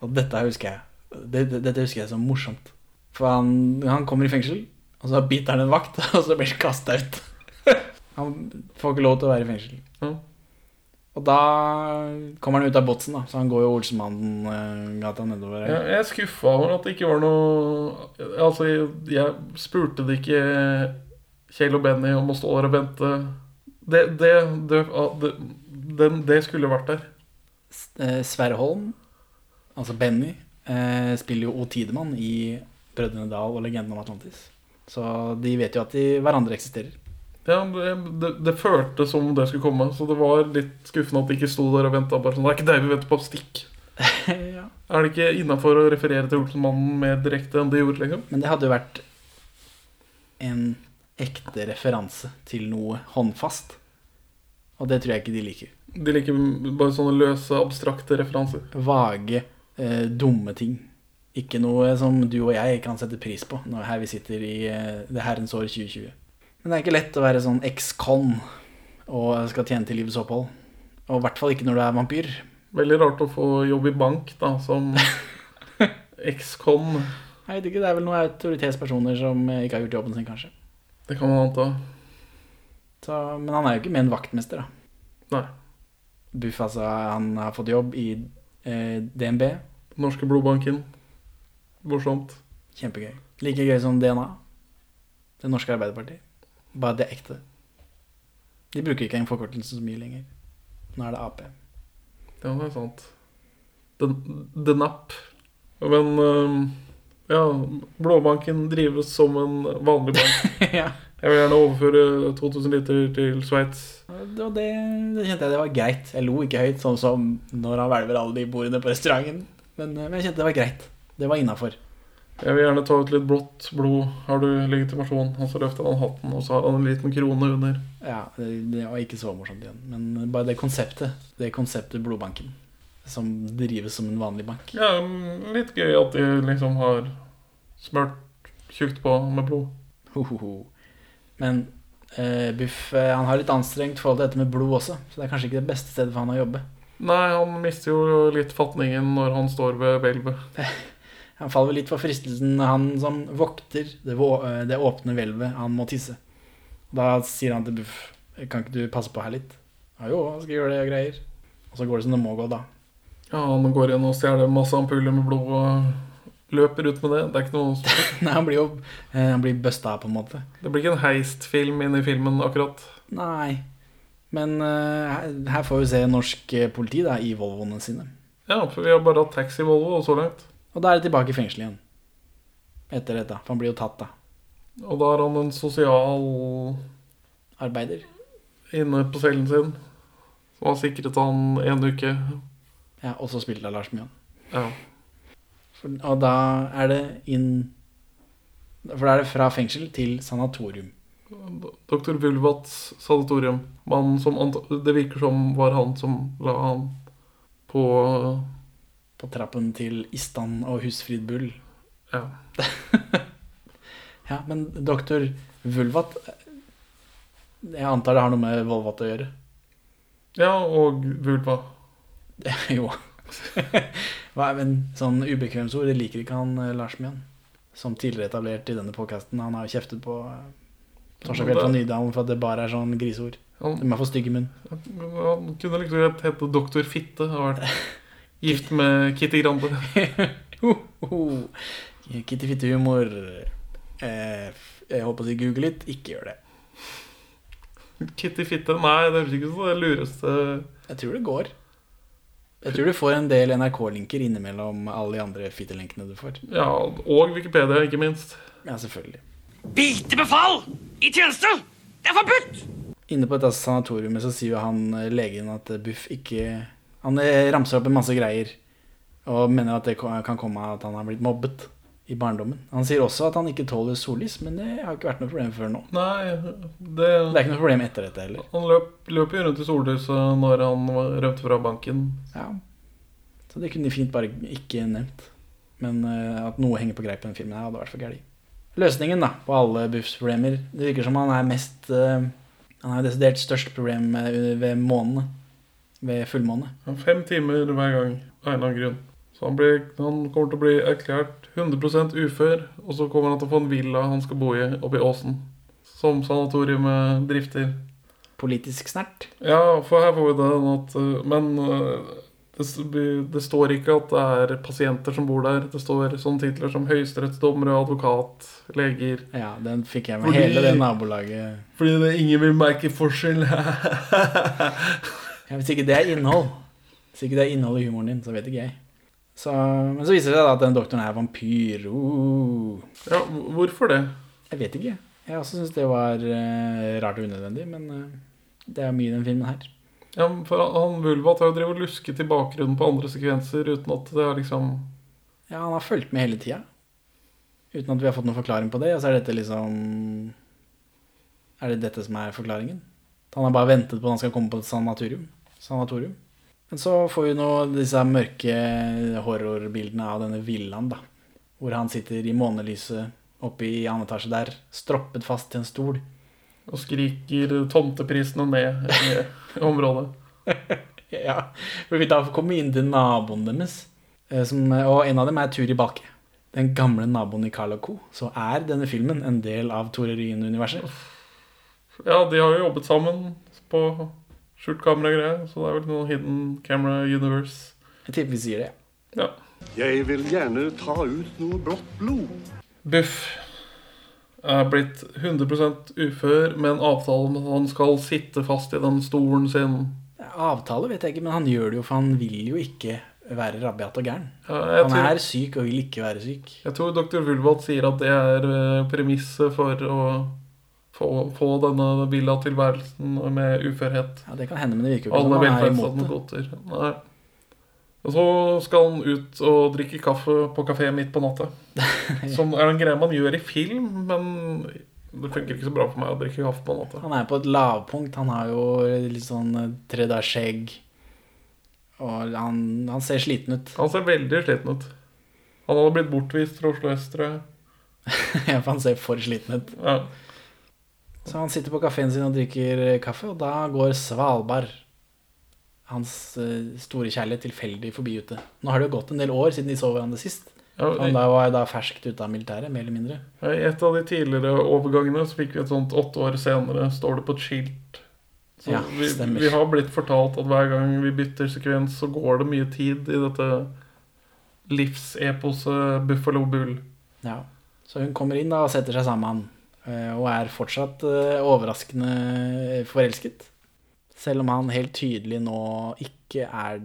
og dette husker jeg. Det, det, dette husker jeg som morsomt. For han, han kommer i fengsel, og så biter han en vakt, og så blir han kasta ut. Han får ikke lov til å være i fengsel. Mm. Og da kommer han ut av botsen, da. Så han går jo Olsenmannen-gata nedover Jeg, her. jeg er skuffa over at det ikke var noe Altså, jeg, jeg spurte det ikke Kjell og Benny om å stå der og vente. Det, det, det, det, det skulle vært der. Eh, Sverre Holm, altså Benny, eh, spiller jo O. Tidemann i Brødrene Dal og Legenden om Atlantis. Så de vet jo at de hverandre eksisterer. Ja, det, det, det føltes som det skulle komme, så det var litt skuffende at de ikke sto der og venta. Sånn, det er ikke deg vi venter på, stikk. ja. Er det ikke innafor å referere til Olsenmannen mer direkte enn de gjorde, liksom? Men det hadde jo vært en ekte referanse til noe håndfast. Og det tror jeg ikke de liker. De liker bare sånne løse, abstrakte referanser. Vage, eh, dumme ting. Ikke noe som du og jeg kan sette pris på når her vi sitter i eh, det herrens år 2020. Men det er ikke lett å være sånn eks-con og skal tjene til livets opphold. Og i hvert fall ikke når du er vampyr. Veldig rart å få jobb i bank, da, som eks-con. Jeg vet ikke, Det er vel noen autoritetspersoner som eh, ikke har gjort jobben sin, kanskje. Det kan man anta. Så, men han er jo ikke med en vaktmester, da. Nei. Buff, altså, han har fått jobb i DNB. Norske blodbanken. Morsomt. Kjempegøy. Like gøy som DNA. Det norske Arbeiderpartiet. Bare det ekte. De bruker ikke en forkortelse så mye lenger. Nå er det Ap. Ja, det er sant. App. Men øhm, ja, blåbanken drives som en vanlig bank. ja. Jeg vil gjerne overføre 2000 liter til Sveits. Og det, det kjente jeg det var greit. Jeg lo ikke høyt, sånn som når han hvelver alle de bordene på restauranten. Men, eh, men jeg kjente det var greit. Det var innafor. Jeg vil gjerne ta ut litt blått blod. Har du legitimasjon? Og så løfter han hatten, og så har han en liten krone under. Ja, det, det var ikke så morsomt igjen. Men bare det konseptet. Det konseptet Blodbanken. Som drives som en vanlig bank. Ja, litt gøy at de liksom har smørt tjukt på med blod. Ho, ho, ho. Men uh, Buff eh, han har litt anstrengt forhold til dette med blod også. Så det er kanskje ikke det beste stedet for han å jobbe. Nei, han mister jo litt fatningen når han står ved hvelvet. Han faller vel litt for fristelsen, han som vokter det, eh, det åpne hvelvet han må tisse. Da sier han til Buff Kan ikke du passe på her litt? Ja jo, han skal gjøre det og greier. Og så går det som det må gå, da. Ja, han går inn og stjeler masse ampuller med blod og løper ut med det. Det er ikke noe Nei, han blir jo eh, Han blir busta, på en måte. Det blir ikke en heistfilm inn i filmen, akkurat. Nei. Men uh, her, får vi se norsk eh, politi da, i Volvoene sine. Ja, for vi har bare hatt taxi-Volvo så langt. Og da er det tilbake i fengsel igjen. Etter dette. For han blir jo tatt, da. Og da er han en sosial Arbeider. inne på cellen sin. Som har sikret han en uke. Ja, også spilt av Lars Mjøen. Ja. For, og da er det inn For da er det fra fengsel til sanatorium. Dr. Vulvats sanatorium. Mannen som Det virker som var han som la han på På trappen til Istan og Husfrid Bull. Ja. Ja, men doktor Vulvat Jeg antar det har noe med Volvat å gjøre. Ja, og vulva. jo. Hva er men sånn ubekvemsord? Det liker ikke han eh, Lars Mjøen. Som tidligere etablert i denne podkasten. Han har jo kjeftet på Torstein Torsdag fra Nydalen for at det bare er sånn griseord. De er for stygge i munnen. Han kunne liksom godt hete Doktor Fitte. Har vært gift med Kitty Grande. Kitty Fitte-humor. Eh, jeg håper å si google litt. Ikke gjør det. Kitty Fitte? Nei, det høres ikke ut som det lureste Jeg tror det går. Jeg tror du får en del NRK-linker innimellom alle de andre fittelinkene du får. Ja, og Wikipedia, ikke minst. Ja, selvfølgelig. Bitebefal i tjeneste! Det er forbudt! Inne på dette sanatoriumet så sier jo han eh, legen at eh, Buff ikke Han eh, ramser opp en masse greier og mener at det kan komme av at han har blitt mobbet i barndommen. Han sier også at han ikke tåler sollys, men det har ikke vært noe problem før nå. Nei, det Det er ikke noe problem etter dette heller. Han løp, løp jo rundt i sollyset når han rømte fra banken. Ja. Så det kunne de fint bare ikke nevnt. Men uh, at noe henger på greip i den filmen, her hadde vært for gæli. Løsningen da, på alle Buffs problemer Det virker som han er mest uh, Han har desidert størst problem ved månene. Ved fullmåne. Fem timer hver gang av en eller annen grunn. Så han, blir, han kommer til å bli erklært 100 ufør, og så kommer han til å få en villa han skal bo i oppe i åsen. som sanatoriet drifter. Politisk snert. Ja, for her får vi den at uh, Men uh, det, det står ikke at det er pasienter som bor der. Det står sånne titler som høyesterettsdommere, advokat, leger. Ja, den fikk jeg med Fordi- hele det nabolaget. Fordi det, ingen vil merke forskjell. Ja, hvis ikke det er innhold, hvis ikke det er innhold i humoren din, så vet ikke jeg. Så, men så viser det seg da at den doktoren er vampyr. Uh. ja, hvorfor det? Jeg vet ikke. Jeg også syns det var uh, rart og unødvendig, men uh, det er mye i den filmen her. Ja, for han, han Vulvat har jo drevet og lusket i bakgrunnen på andre sekvenser uten at det er liksom Ja, han har fulgt med hele tida. Uten at vi har fått noen forklaring på det. Og så er dette liksom Er det dette som er forklaringen? Han har bare ventet på at han skal komme på et sanatorium. sanatorium. Men så får vi nå disse mørke horrorbildene av denne villaen, da. Hvor han sitter i månelyset oppe i annen etasje der, stroppet fast til en stol. Og skriker tomteprisene ned i området. Ja, for vi da kommer inn til naboen deres. eh, Som, og en av dem er Turi Balke. Den gamle naboen i Carl Co. Så er denne filmen en del av Tore Ryen-universet. Ja, de har jo jobbet sammen på skjult kamera-greie. så det er vel noe hidden camera universe. Jeg tipper vi sier det. Ja. Jeg vil gjerne ta ut noe blått blod. Buff er blitt 100 ufør med en avtale om at han skal sitte fast i den stolen sin. Avtale vet jeg ikke, men han gjør det jo, for han vil jo ikke være rabiat og gæren. Ja, Han tror- er syk og vil ikke være syk. Jeg tror dr. Vulvat sier at det er eh, premisset for å få, få denne villatilværelsen med uførhet. Ja, Det kan hende, men det virker jo ikke Alle som han er imot det. godter. Nei. Og så skal han ut og drikke kaffe på kafé midt på natta. Som er en greie man gjør i film, men det funker ikke så bra for meg å drikke kaffe på natta. Han er på et lavpunkt. Han har jo litt sånn eh, tre skjegg. Og han, han ser sliten ut. Han ser veldig sliten ut. Han hadde blitt bortvist fra Oslo jeg. Ja, for han ser for sliten ut. Ja. Så han sitter på kafeen sin og drikker eh, kaffe, og da går Svalbard, hans eh, store kjærlighet, tilfeldig forbi ute. Nå har det jo gått en del år siden de så hverandre sist. Ja, Han da var da ferskt ute av militæret, mer eller mindre. I et av de tidligere overgangene så fikk vi et sånt åtte år senere, står det på et skilt. Så Ja, vi, vi har blitt fortalt at hver gang vi bytter sekvens, så går det mye tid i dette livseposet Buffalo Bull. Ja. Så hun kommer inn da og setter seg sammen med han, og er fortsatt eh, overraskende forelsket. Selv om han helt tydelig nå ikke er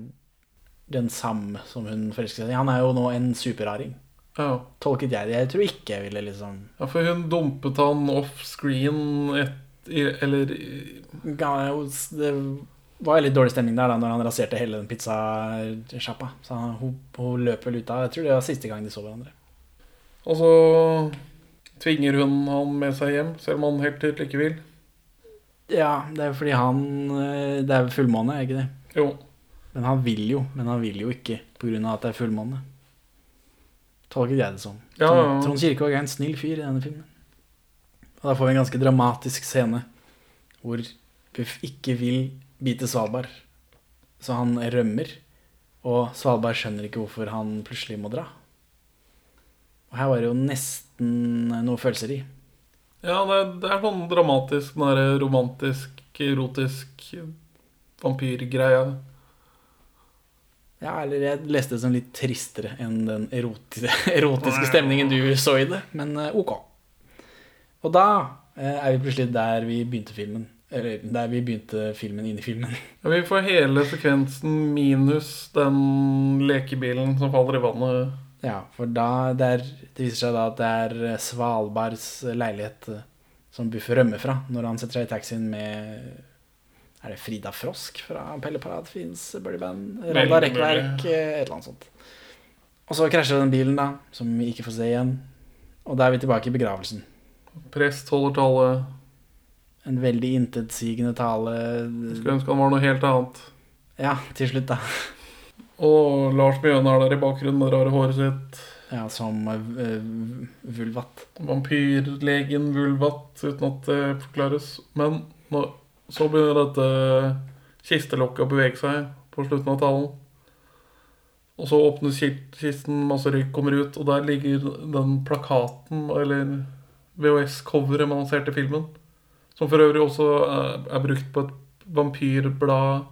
den samme som hun forelsket seg i. Han er jo nå en superraring. Ja. Tolket jeg det. Jeg tror ikke jeg ville liksom ja, for hun dumpet han offscreen et, Eller Det var litt dårlig stemning der da når han raserte hele den pizzasjappa. Så han, hun, hun løp vel ut av Jeg tror det var siste gang de så hverandre. Og så tvinger hun han med seg hjem, selv om han helt tydelig ikke vil. Ja, det er fordi han eh, Det er fullmåne, er ikke det? Jo. Men han vil jo, men han vil jo ikke pga. at det er fullmåne. Tolket jeg det som. Ja, Trond, ja. Trond Kirkevåg er en snill fyr i denne filmen. Og da får vi en ganske dramatisk scene hvor Buff ikke vil bite Svalbard. Så han rømmer, og Svalbard skjønner ikke hvorfor han plutselig må dra. Og her var det jo nesten noe følelser i. Ja, det det er sånn dramatisk, den derre romantisk, erotisk vampyrgreia. Ja, eller jeg leste det som litt tristere enn den erotiske, erotiske stemningen du så i det, men eh, ok. Og da eh, er vi plutselig der vi begynte filmen. Eller der vi begynte filmen inn i filmen. Ja, vi får hele sekvensen minus den lekebilen som faller i vannet. Ja, for da det, er, det viser seg da at det er eh, Svalbards leilighet eh, som Buffer rømmer fra når han setter seg i taxien med Er det Frida Frosk fra Pelle Paradfins boyband? Randa Veldig Rekkverk, eh, et eller annet sånt. Og så krasjer den bilen, da, som vi ikke får se igjen. Og da er vi tilbake i begravelsen. Prest holder tale. En veldig intetsigende tale. Skulle ønske han var noe helt annet. Ja, til slutt, da. Og Lars Mjøen er der i bakgrunnen med det rare håret sitt. Ja, som uh, Vulvat. Vampyrlegen Vulvat, uten at det forklares. Men nå, så begynner dette kistelokket å bevege seg på slutten av talen. Og så åpnes kisten, masse røyk kommer ut, og der ligger den plakaten, eller VHS-coveret man sett i filmen. Som for øvrig også er, er brukt på et vampyrblad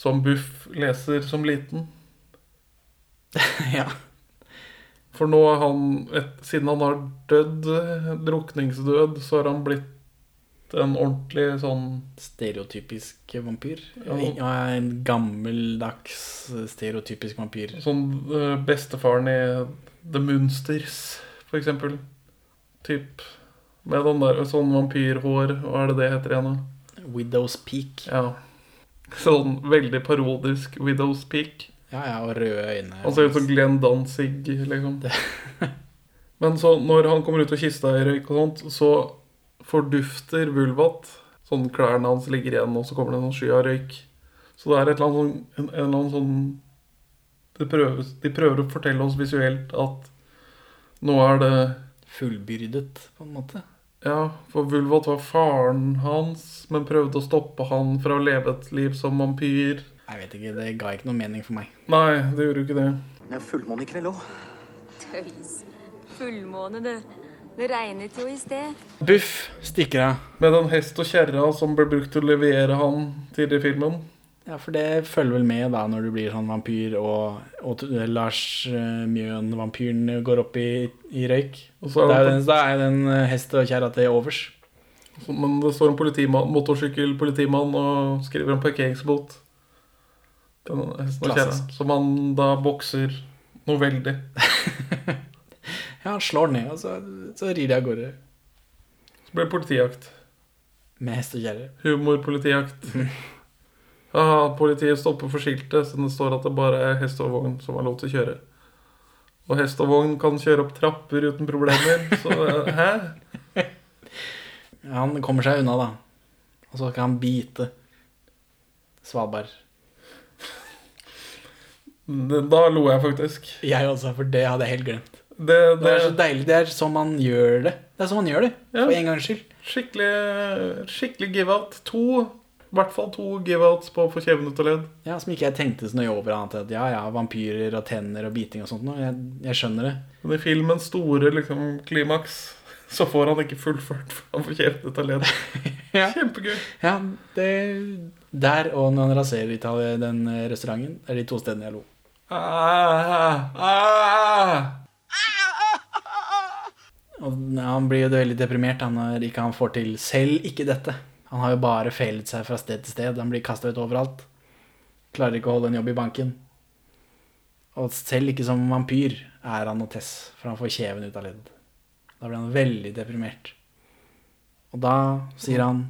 som Buff leser som liten. ja. For nå er han, et, siden han har dødd, drukningsdød, så har han blitt en ordentlig sånn Stereotypisk vampyr. Ja. Ja, en gammeldags stereotypisk vampyr. Sånn eh, bestefaren i The Munsters, for eksempel. Typ med den der, sånn vampyrhår, hva er det det heter igjen? da? Widow's Peak. Ja. Sånn veldig parodisk Widow's Peak. Ja, ja, og røde øyne. Han ser ut som Glenn Danzig, liksom. Men så når han kommer ut av kista i røyk og sånt, så fordufter Vulvat. Sånn klærne hans ligger igjen, og så kommer det en sky av røyk. Så det er et eller annet sånn, en, en eller annen sånn de prøver, de prøver å fortelle oss visuelt at nå er det Fullbyrdet, på en måte. Ja, for Vulvat var faren hans, men prøvde å stoppe han fra å leve et liv som vampyr. Jeg vet ikke, det ga ikke noe mening for meg. Nei, det gjorde jo ikke det. Det er fullmåne i kveld òg. Tøys. Fullmåne, det. Det regnet jo i sted. Buff stikker av. Med den hest og kjerra som ble brukt til å levere han tidligere i filmen. Ja, for det følger vel med da når du blir sånn vampyr, og, og Lars eh, Mjøen, vampyren, går opp i, i røyk. Så er den, da er den eh, hest og kjerra til overs. Så- Men det står en politimann, motorsykkelpolitimann og skriver en parkeringsbot. Den hesten og kjerra. Som han da bokser noe veldig. Ja, han slår ned, og så, så rir de av gårde Så blir det politijakt. med hest og kjerre. Humorpolitijakt. Aha, politiet stopper for skiltet, så det står at det bare er hest og vogn som har lov til å kjøre. Og hest og vogn kan kjøre opp trapper uten problemer, så eh, hæ? Han kommer seg unna, da. Og så kan han bite Svalbard. Da lo jeg faktisk. Jeg også, for det hadde jeg helt glemt. Det, Det er så deilig. Det er sånn man gjør det. Det er sånn man gjør det, for en gangs skyld. Skikkelig, skikkelig give-out. To, i hvert fall to give-outs på å få kjevene ut av ledd. Ja, Som ikke jeg tenkte så nøye over. Annet enn at ja, ja, vampyrer og tenner og biting og sånt noe. Jeg, jeg skjønner det. Men i filmens store liksom, klimaks så får han ikke fullført for han får kjevene ut av ledd. Kjempegøy. Ja, det Der og når han raserer Italia, den eh, restauranten, er de to stedene jeg lo. Ah, ah. Og han blir jo veldig deprimert han når ikke han får til selv ikke dette. Han har jo bare feilet seg fra sted til sted. Han blir kasta ut overalt. Klarer ikke å holde en jobb i banken. Og selv ikke som vampyr er han noe tess, for han får kjeven ut av ledd. Da blir han veldig deprimert. Og da sier han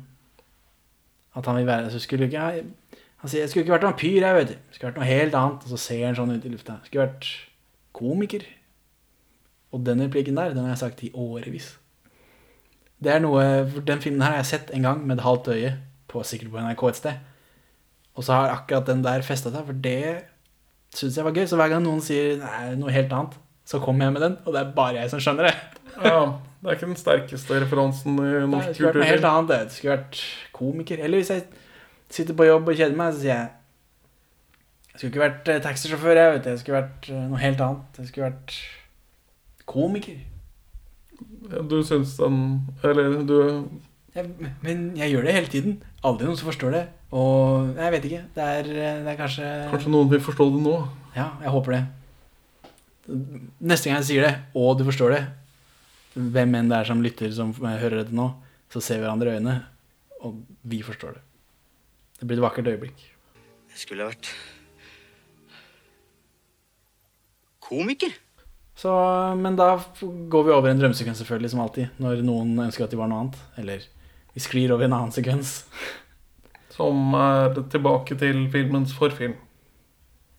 at han vil være så skulle ikke jeg, Han sier jeg skulle ikke vært vampyr, jeg, vet du. Skulle vært noe helt annet. Og så ser han sånn ut i lufta. Skulle vært komiker. Og den replikken der, den har jeg sagt i årevis. Det er noe, Den filmen her har jeg sett en gang med et halvt øye, på sikkert på NRK et sted. Og så har akkurat den der festa seg, for det syns jeg var gøy. Så hver gang noen sier nei, noe helt annet, så kommer jeg med den, og det er bare jeg som skjønner det. Ja, det er ikke den sterkeste referansen i Nei, kultur. det skulle vært noe helt annet. Det Det skulle vært komiker. Eller hvis jeg sitter på jobb og kjeder meg, så sier jeg Jeg skulle ikke vært eh, taxisjåfør, jeg, vet du. Jeg skulle vært eh, noe helt annet. Jeg skulle vært komiker. Du syns den Eller du Jeg, men jeg gjør det hele tiden. Aldri noen som forstår det. Og jeg vet ikke. Det er, det er kanskje Kanskje noen vil forstå det nå? Ja, jeg håper det. Neste gang jeg sier det, og du forstår det, hvem enn det er som lytter, som hører dette nå, så ser vi hverandre i øynene, og vi forstår det. Det blir et vakkert øyeblikk. Jeg skulle vært komiker. Så, men da går vi over en drømmesekvens selvfølgelig, som alltid, når noen ønsker at de var noe annet. Eller vi sklir over en annen sekvens. Som er tilbake til filmens forfilm.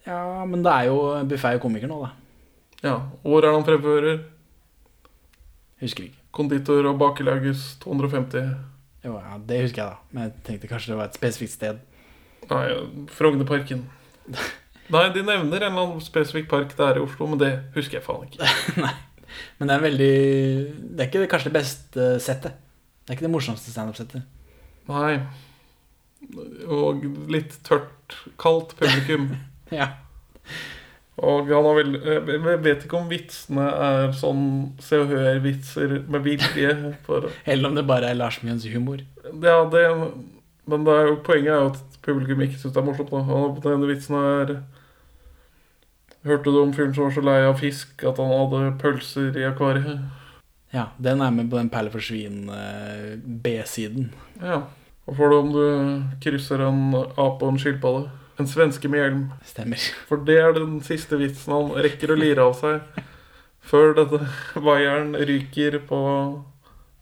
Ja, men det er jo Buffet er jo komiker nå, da. Ja. Hvor er han fremfører? Husker ikke. Konditor og bakelaugus 250. Jo, ja, det husker jeg, da. Men jeg tenkte kanskje det var et spesifikt sted. Nei, Frognerparken. Nei, de nevner en eller annen spesifikk park det er i Oslo, men det husker jeg faen ikke. Nei, Men det er veldig Det er ikke kanskje det beste settet. Det er ikke det morsomste standup-settet. Nei. Og litt tørt, kaldt publikum. Ja. Og han har vel Jeg vet ikke om vitsene er sånn Se og Hør-vitser med vilje. Eller om det bare er Lars Mjøns humor. ja, det Men det er jo, poenget er jo at publikum ikke syns det er morsomt. Da. Den ene vitsen er Hørte du om fyren som var så lei av fisk at han hadde pølser i akvariet? Ja, den er med på den Perle for svin-B-siden. Ja. Hva får du om du krysser en ape og en skilpadde? En svenske med hjelm. Stemmer. For det er den siste vitsen han rekker å lire av seg før dette vaieren ryker på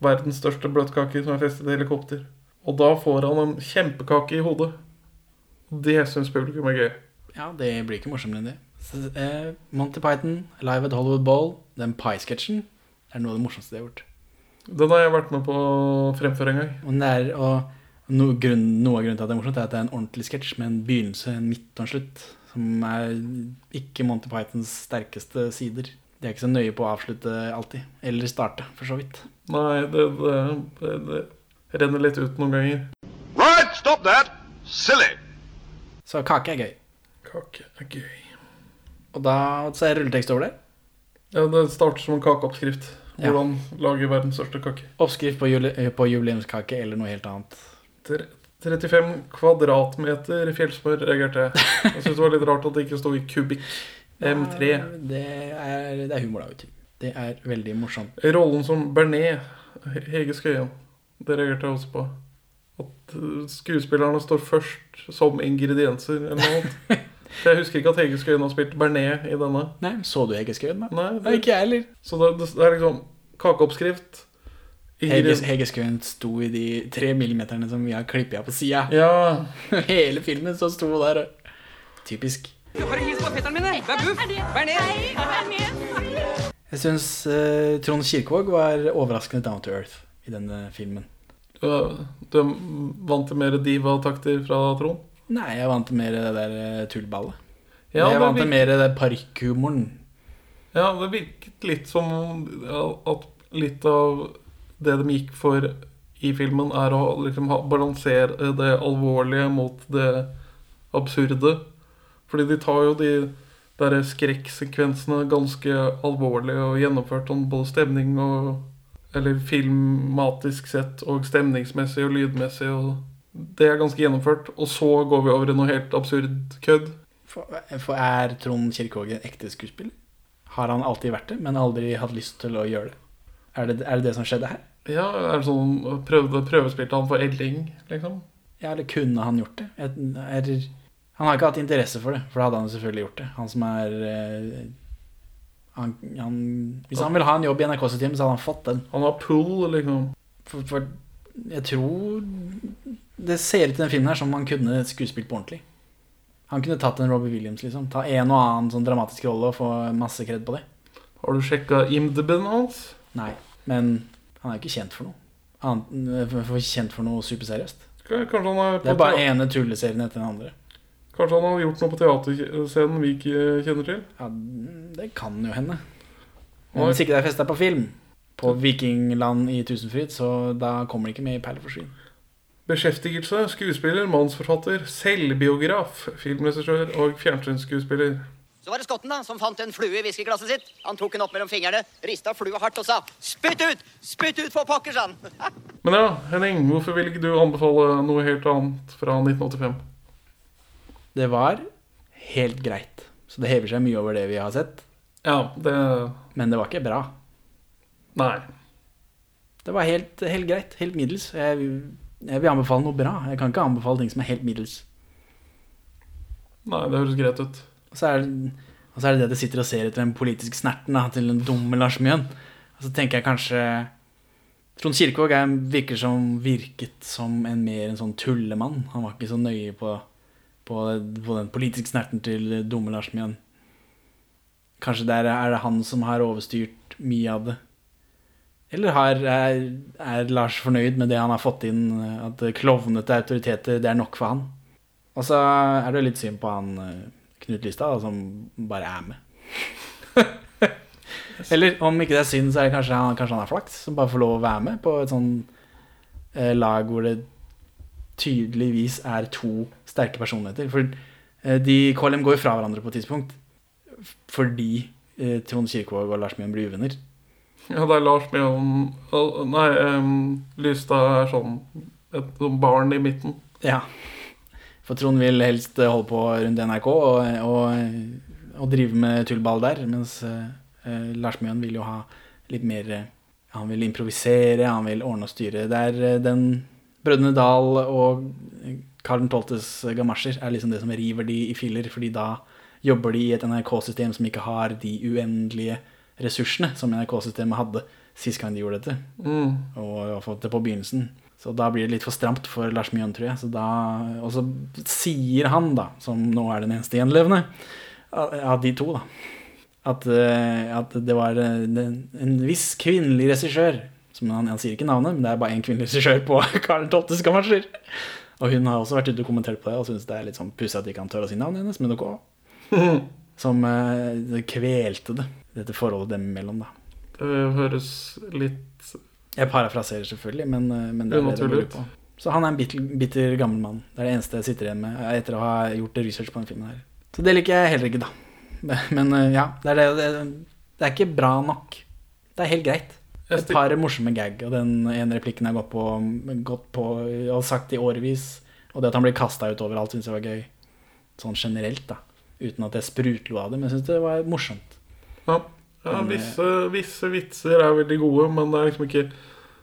verdens største bløtkake som er festet i helikopter. Og da får han en kjempekake i hodet. Det syns publikum er gøy. Ja, det blir ikke morsommere enn det. Eh, Monty Python, Live at Hollywood Bowl, den pie-sketsjen, er noe av det morsomste de har gjort. Den har jeg vært med på å fremføre en gang. Og, det er, og no, grunn, noe av grunnen til at det er morsomt, er at det er en ordentlig sketsj med en begynnelse, en midt og en slutt, som er ikke Monty Pythons sterkeste sider. De er ikke så nøye på å avslutte alltid. Eller starte, for så vidt. Nei, det, det, det, det renner litt ut noen ganger. Right, stop that! Silly! Så kake er gøy. Kake er gøy. Og da så er rulletekst over det. Ja, Det starter som en kakeoppskrift. Ja. Hvordan lage verdens største kake. Oppskrift på, jule, på jubileumskake eller noe helt annet. 35 kvadratmeter fjellsmør reagerte jeg. Jeg syns det var litt rart at det ikke sto i kubikk. M3. Det er, det er humor, da, vet du. Det er veldig morsomt. Rollen som Bernet, Hege Skøyen, det reagerte jeg også på. At uh, skuespillerne står først som ingredienser eller noe annet. Jeg husker ikke at Hege Skøyen har spilt Bernet i denne. Nei, Så du Hege Skøyen, da? Nei, det... ikke jeg heller. Så det, det, er liksom kakeoppskrift. Hege, Hege Skøyen sto i de tre millimeterne som vi har klippet av på sida. Ja. Hele filmen så sto hun der. Typisk. Bare hils på fetterne mine? det. Er Buff. Bernet. Jeg syns uh, Trond Kirkevåg var overraskende down to earth i denne filmen. Du, du er vant til mer diva-takter fra Trond? Nei, jeg vant mer det der eh, tullballet. Ja, jeg vant virket... mer det parkhumoren. Ja, det virket litt som at litt av det de gikk for i filmen, er å liksom balansere det alvorlige mot det absurde. Fordi de tar jo de der skrekksekvensene ganske alvorlig og gjennomført om både stemning og Eller filmatisk sett og stemningsmessig og lydmessig. Og det er ganske gjennomført. Og så går vi over i noe helt absurd kødd. For, for er Trond Kirkevåg en ekte skuespiller? Har han alltid vært det, men aldri hatt lyst til å gjøre det? Er det er det, det som skjedde her? Ja, er det sånn prøvde, Prøvespilte han for Elling, liksom? Ja, eller kunne han gjort det? Er, han har ikke hatt interesse for det, for da hadde han selvfølgelig gjort det. Han som er eh, han, han, Hvis han ville ha en jobb i NRK-systemet, så hadde han fått den. Han har pull, liksom. For, for jeg tror Det ser ut i den filmen her som han kunne skuespilt på ordentlig. Han kunne tatt en Robbie Williams, liksom. Ta en og annen sånn dramatisk rolle og få masse kred på det. Har du sjekka IMDb-en hans? Nei, men han er jo ikke kjent for noe. Han, for, for kjent for noe superseriøst. Kanskje han er på Det er bare ene tulleserien etter den andre. Kanskje han har gjort noe på teaterscenen vi ikke kjenner til? Ja, det kan jo hende. Men hvis ikke det er festa på film, på Vikingland i Tusenfryd, så da kommer det ikke med i Perle for svin. Beskjeftigelse, skuespiller, mannsforfatter, selvbiograf, filmregissør og fjernsynsskuespiller. Så var det skotten da, som fant en flue i whiskyglasset sitt. Han tok den opp mellom fingrene, rista flua hardt og sa 'Spytt ut! Spytt ut for pokker', sa han. Men ja, Henning, hvorfor vil ikke du anbefale noe helt annet fra 1985? Det var helt greit. Så det hever seg mye over det vi har sett. Ja, det Men det var ikke bra. Nei. Det var helt, helt greit. Helt middels. Jeg, jeg vil anbefale noe bra. Jeg kan ikke anbefale ting som er helt middels. Nei, det høres greit ut. Og så er det, og så er det det du sitter og ser etter den politiske snerten da, til den dumme Lars Mjøen. Og så tenker jeg kanskje Trond Kirkevåg er, virker som, virket som en mer en sånn tullemann. Han var ikke så nøye på, på, på den politiske snerten til dumme Lars Mjøen. Kanskje der er det han som har overstyrt mye av det. Eller har, er, er Lars fornøyd med det han har fått inn? At klovnete autoriteter, det er nok for han? Og så er det litt synd på han eh, Knut Lystad, som bare er med. Eller om ikke det er synd, så er det kanskje han, kanskje han har flaks, som bare får lov å være med på et sånn eh, lag hvor det tydeligvis er to sterke personligheter. For eh, de KLM går jo fra hverandre på et tidspunkt. fordi eh, Trond Kirkevåg og Lars Mjøen blir uvenner. Ja, det er Lars Mjøen Nei, um, Lystad er sånn et sånn barn i midten. Ja. For Trond vil helst holde på rundt NRK og, og, og drive med tullball der, mens uh, Lars Mjøen vil jo ha litt mer eh, Han vil improvisere, han vil ordne og styre. Det er eh, den Brødrene Dal og Karl 12.s gamasjer er liksom det som river de i filler, fordi da jobber de i et NRK-system som ikke har de uendelige ressursene som NRK-systemet hadde sist gang de gjorde dette. Mm. Og i hvert fall det på begynnelsen. Så da blir det litt for stramt for Lars Mjøen, tror jeg. Så da, og så sier han, da, som nå er den eneste gjenlevende av de to, da, at, eh, at det var eh, en, viss kvinnelig regissør som han, han sier ikke navnet, men det er bare en kvinnelig regissør på Karl 12.s kammersjer. Og hun har også vært ute og kommentert på det og syns det er litt sånn pussig at de ikke kan tørre å si navnet hennes, men ok. Som uh, kvelte det, dette forholdet dem imellom, da. Det høres litt Jeg parafraserer selvfølgelig, men, eh, men det er det det går ut på. Så han er en bitter, bitter gammel mann. Det er det eneste jeg sitter igjen med eh, etter å ha gjort research på den filmen her. Så det liker jeg heller ikke, da. Men eh, ja, det er, det, det, det er ikke bra nok. Det er helt greit. Et par morsomme gag, og den ene replikken jeg har gått på, gått på og sagt i årevis. Og det at han blir kasta ut overalt, syns jeg var gøy. Sånn generelt, da. Uten at jeg sprutlo av det, men jeg syns det var morsomt. Ja, ja eh, visse, visse vitser er veldig gode, men det er liksom ikke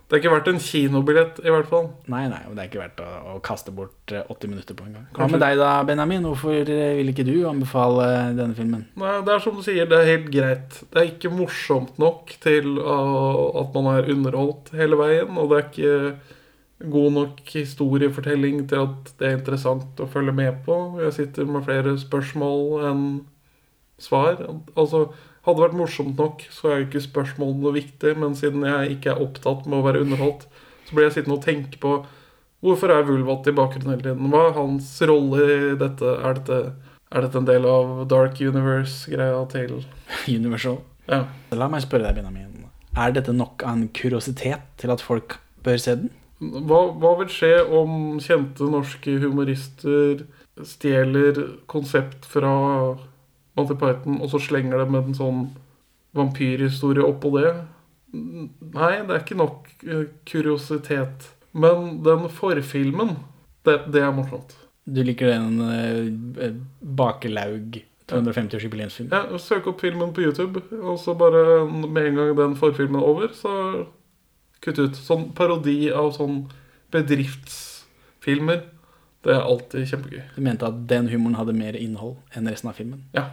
Det er ikke verdt en kinobillett, i hvert fall. Nei, nei, det er ikke verdt å, å kaste bort eh, 80 minutter på en gang. Hva med deg da, Benjamin? Hvorfor eh, vil ikke du anbefale denne filmen? Nei, det er som du sier, det er helt greit. Det er ikke morsomt nok til at man er underholdt hele veien, og det er ikke god nok historiefortelling til at det er interessant å følge med på. Jeg sitter med flere spørsmål enn svar. Altså, hadde vært morsomt nok, så er jo ikke spørsmålet noe viktig, men siden jeg ikke er opptatt med å være underholdt, så blir jeg sittende og tenke på hvorfor er Vulvat i bakgrunnen hele tiden? Hva er hans rolle i dette? Er dette, er dette en del av Dark Universe-greia til Universal. Ja. La meg spørre deg, Benjamin. Er dette nok av en kuriositet til at folk bør se den? Hva, hva vil skje om kjente norske humorister stjeler konsept fra Monty Python, og så slenger med en sånn vampyrhistorie oppå det? Nei, det er ikke nok eh, kuriositet. Men den forfilmen, det, det er morsomt. Du liker den uh, Bakelaug 250-årsjubileumsfilmen? Ja, Søk opp filmen på YouTube, og så bare med en gang den forfilmen er over, så kutt ut. Sånn parodi av sånn bedriftsfilmer. Det er alltid kjempegøy. Du mente at den humoren hadde mer innhold enn resten av filmen? Ja.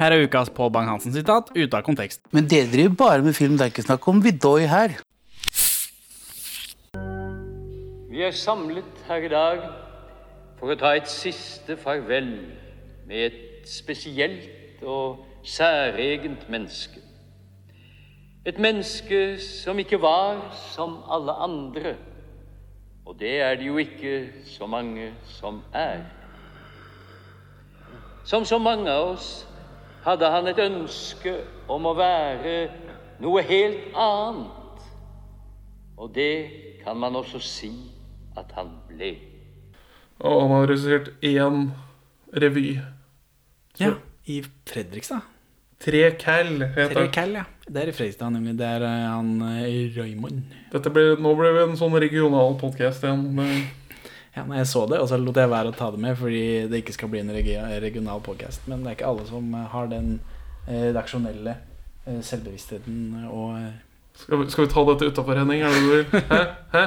Her er ukas Pål Bang-Hansen-sitat ute av kontekst. Men dere driver bare med film, det er ikke snakk om Vidoi her. Vi er samlet her i dag for å ta et siste farvel med et spesielt og særegent menneske. Et menneske som ikke var som alle andre. Og det er det jo ikke så mange som er. Som så mange av oss hadde han et ønske om å være noe helt annet. Og det kan man også si at han ble. Og han har regissert én revy. Ja, i Fredrikstad. Tre Cal heter Tre det. Cal, ja. Det er i Fredrikstad, nemlig. Det er eh, han Røymond Raymond. Dette ble, nå ble det en sånn regional podkast igjen. Ja, når jeg så det, og så lot jeg være å ta det med fordi det ikke skal bli en regional podcast. Men det er ikke alle som eh, har den eh, redaksjonelle eh, selvbevisstheten og Skal vi, skal vi ta dette utafor, Henning? Er det du vil? Hæ? Hæ?